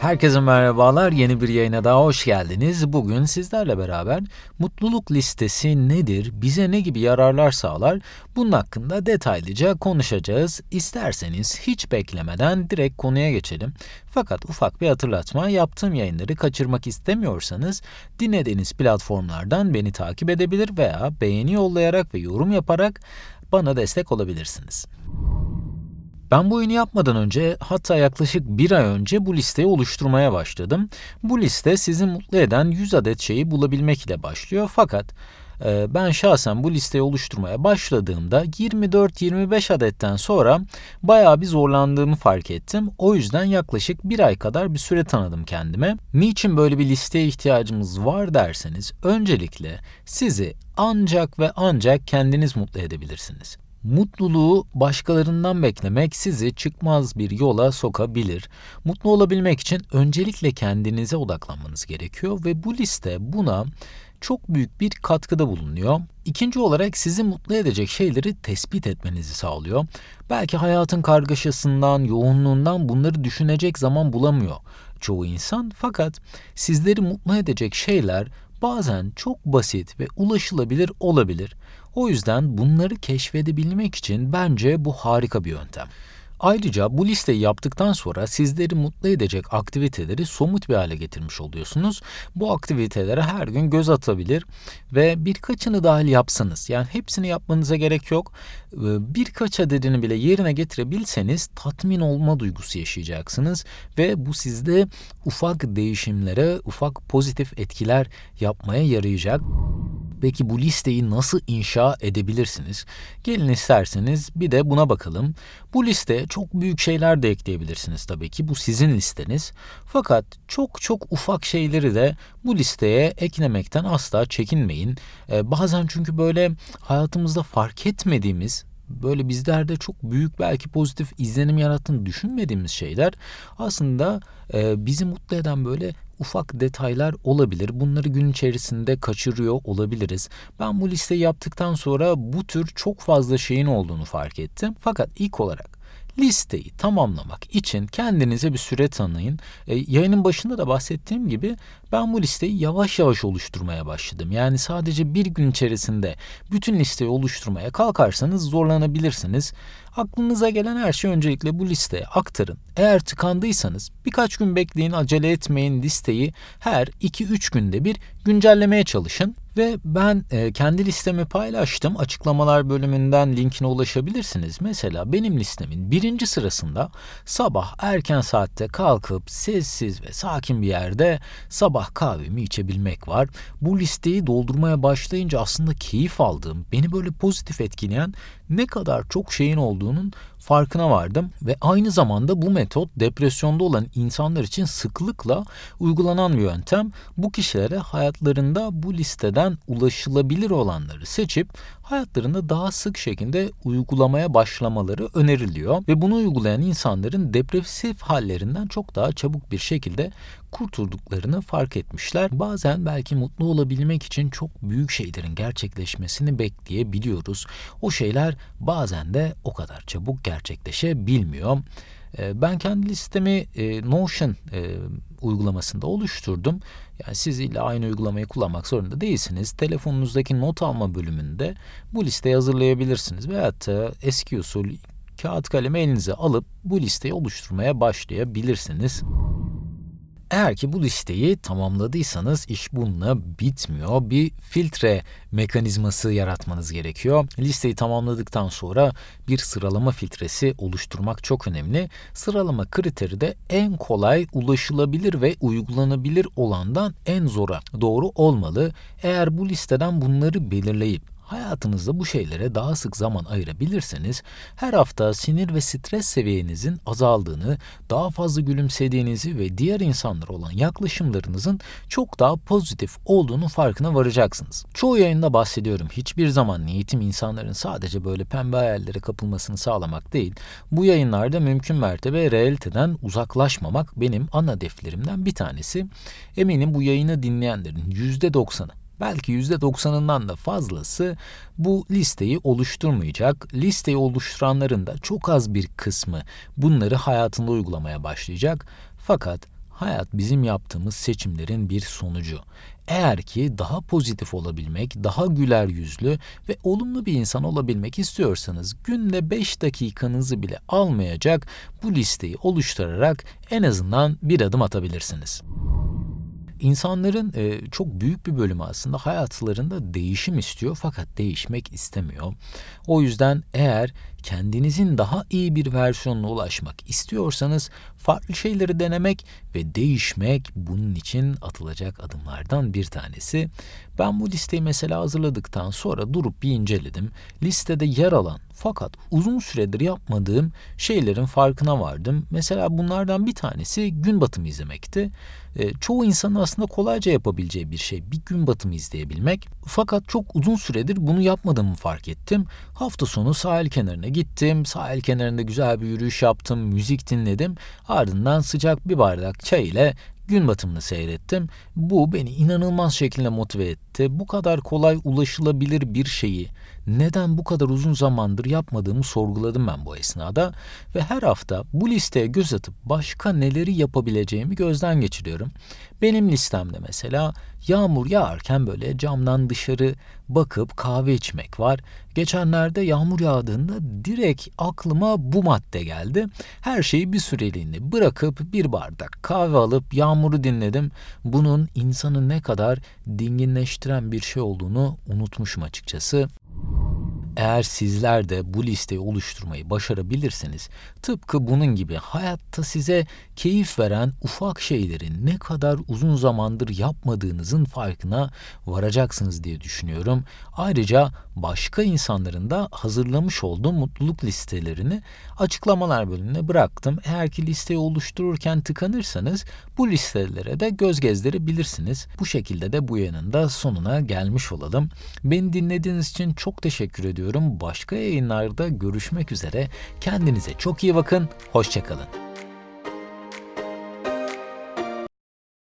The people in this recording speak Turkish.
Herkese merhabalar. Yeni bir yayına daha hoş geldiniz. Bugün sizlerle beraber mutluluk listesi nedir, bize ne gibi yararlar sağlar bunun hakkında detaylıca konuşacağız. İsterseniz hiç beklemeden direkt konuya geçelim. Fakat ufak bir hatırlatma, yaptığım yayınları kaçırmak istemiyorsanız dinlediğiniz platformlardan beni takip edebilir veya beğeni yollayarak ve yorum yaparak bana destek olabilirsiniz. Ben bu oyunu yapmadan önce hatta yaklaşık bir ay önce bu listeyi oluşturmaya başladım. Bu liste sizi mutlu eden 100 adet şeyi bulabilmek ile başlıyor fakat e, ben şahsen bu listeyi oluşturmaya başladığımda 24-25 adetten sonra bayağı bir zorlandığımı fark ettim. O yüzden yaklaşık bir ay kadar bir süre tanıdım kendime. Niçin böyle bir listeye ihtiyacımız var derseniz öncelikle sizi ancak ve ancak kendiniz mutlu edebilirsiniz. Mutluluğu başkalarından beklemek sizi çıkmaz bir yola sokabilir. Mutlu olabilmek için öncelikle kendinize odaklanmanız gerekiyor ve bu liste buna çok büyük bir katkıda bulunuyor. İkinci olarak sizi mutlu edecek şeyleri tespit etmenizi sağlıyor. Belki hayatın kargaşasından, yoğunluğundan bunları düşünecek zaman bulamıyor çoğu insan fakat sizleri mutlu edecek şeyler bazen çok basit ve ulaşılabilir olabilir. O yüzden bunları keşfedebilmek için bence bu harika bir yöntem. Ayrıca bu listeyi yaptıktan sonra sizleri mutlu edecek aktiviteleri somut bir hale getirmiş oluyorsunuz. Bu aktivitelere her gün göz atabilir ve birkaçını dahil yapsanız, yani hepsini yapmanıza gerek yok. Ee, birkaç adedini bile yerine getirebilseniz tatmin olma duygusu yaşayacaksınız ve bu sizde ufak değişimlere, ufak pozitif etkiler yapmaya yarayacak. Peki bu listeyi nasıl inşa edebilirsiniz? Gelin isterseniz bir de buna bakalım. Bu listeye çok büyük şeyler de ekleyebilirsiniz tabii ki. Bu sizin listeniz. Fakat çok çok ufak şeyleri de bu listeye eklemekten asla çekinmeyin. Ee, bazen çünkü böyle hayatımızda fark etmediğimiz böyle bizlerde çok büyük belki pozitif izlenim yarattığını düşünmediğimiz şeyler aslında e, bizi mutlu eden böyle ufak detaylar olabilir. Bunları gün içerisinde kaçırıyor olabiliriz. Ben bu listeyi yaptıktan sonra bu tür çok fazla şeyin olduğunu fark ettim. Fakat ilk olarak listeyi tamamlamak için kendinize bir süre tanıyın. E, yayının başında da bahsettiğim gibi ben bu listeyi yavaş yavaş oluşturmaya başladım. Yani sadece bir gün içerisinde bütün listeyi oluşturmaya kalkarsanız zorlanabilirsiniz. Aklınıza gelen her şeyi öncelikle bu listeye aktarın. Eğer tıkandıysanız birkaç gün bekleyin, acele etmeyin listeyi her 2-3 günde bir güncellemeye çalışın. Ve ben e, kendi listemi paylaştım. Açıklamalar bölümünden linkine ulaşabilirsiniz. Mesela benim listemin birinci sırasında sabah erken saatte kalkıp sessiz ve sakin bir yerde sabah kahvemi içebilmek var. Bu listeyi doldurmaya başlayınca aslında keyif aldığım, beni böyle pozitif etkileyen ne kadar çok şeyin olduğunun farkına vardım ve aynı zamanda bu metot depresyonda olan insanlar için sıklıkla uygulanan bir yöntem. Bu kişilere hayatlarında bu listeden ulaşılabilir olanları seçip hayatlarında daha sık şekilde uygulamaya başlamaları öneriliyor ve bunu uygulayan insanların depresif hallerinden çok daha çabuk bir şekilde kurtulduklarını fark etmişler. Bazen belki mutlu olabilmek için çok büyük şeylerin gerçekleşmesini bekleyebiliyoruz. O şeyler bazen de o kadar çabuk gerçekleşebilmiyor. Ee, ben kendi listemi e, Notion e, uygulamasında oluşturdum. Yani siz illa aynı uygulamayı kullanmak zorunda değilsiniz. Telefonunuzdaki not alma bölümünde bu listeyi hazırlayabilirsiniz. Veyahut da eski usul kağıt kalemi elinize alıp bu listeyi oluşturmaya başlayabilirsiniz. Eğer ki bu listeyi tamamladıysanız iş bununla bitmiyor. Bir filtre mekanizması yaratmanız gerekiyor. Listeyi tamamladıktan sonra bir sıralama filtresi oluşturmak çok önemli. Sıralama kriteri de en kolay ulaşılabilir ve uygulanabilir olandan en zora doğru olmalı. Eğer bu listeden bunları belirleyip Hayatınızda bu şeylere daha sık zaman ayırabilirseniz, her hafta sinir ve stres seviyenizin azaldığını, daha fazla gülümsediğinizi ve diğer insanlara olan yaklaşımlarınızın çok daha pozitif olduğunu farkına varacaksınız. Çoğu yayında bahsediyorum. Hiçbir zaman niyetim insanların sadece böyle pembe hayallere kapılmasını sağlamak değil. Bu yayınlarda mümkün mertebe realiteden uzaklaşmamak benim ana hedeflerimden bir tanesi. Eminim bu yayını dinleyenlerin %90'ı belki %90'ından da fazlası bu listeyi oluşturmayacak. Listeyi oluşturanların da çok az bir kısmı bunları hayatında uygulamaya başlayacak. Fakat hayat bizim yaptığımız seçimlerin bir sonucu. Eğer ki daha pozitif olabilmek, daha güler yüzlü ve olumlu bir insan olabilmek istiyorsanız günde 5 dakikanızı bile almayacak bu listeyi oluşturarak en azından bir adım atabilirsiniz. İnsanların e, çok büyük bir bölümü aslında hayatlarında değişim istiyor fakat değişmek istemiyor. O yüzden eğer kendinizin daha iyi bir versiyonuna ulaşmak istiyorsanız farklı şeyleri denemek ve değişmek bunun için atılacak adımlardan bir tanesi. Ben bu listeyi mesela hazırladıktan sonra durup bir inceledim. Listede yer alan fakat uzun süredir yapmadığım şeylerin farkına vardım. Mesela bunlardan bir tanesi gün batımı izlemekti. E, çoğu insanın aslında kolayca yapabileceği bir şey bir gün batımı izleyebilmek. Fakat çok uzun süredir bunu yapmadığımı fark ettim. Hafta sonu sahil kenarına gittim. Sahil kenarında güzel bir yürüyüş yaptım, müzik dinledim. Ardından sıcak bir bardak çay ile gün batımını seyrettim. Bu beni inanılmaz şekilde motive etti. Bu kadar kolay ulaşılabilir bir şeyi neden bu kadar uzun zamandır yapmadığımı sorguladım ben bu esnada ve her hafta bu listeye göz atıp başka neleri yapabileceğimi gözden geçiriyorum. Benim listemde mesela yağmur yağarken böyle camdan dışarı bakıp kahve içmek var. Geçenlerde yağmur yağdığında direkt aklıma bu madde geldi. Her şeyi bir süreliğine bırakıp bir bardak kahve alıp yağmuru dinledim. Bunun insanı ne kadar dinginleştiren bir şey olduğunu unutmuşum açıkçası. Eğer sizler de bu listeyi oluşturmayı başarabilirseniz, tıpkı bunun gibi hayatta size keyif veren ufak şeylerin ne kadar uzun zamandır yapmadığınızın farkına varacaksınız diye düşünüyorum. Ayrıca başka insanların da hazırlamış olduğum mutluluk listelerini açıklamalar bölümüne bıraktım. Eğer ki listeyi oluştururken tıkanırsanız bu listelere de göz gezdirebilirsiniz. Bu şekilde de bu yanında sonuna gelmiş olalım. Beni dinlediğiniz için çok teşekkür ediyorum ediyorum. Başka yayınlarda görüşmek üzere. Kendinize çok iyi bakın. Hoşçakalın.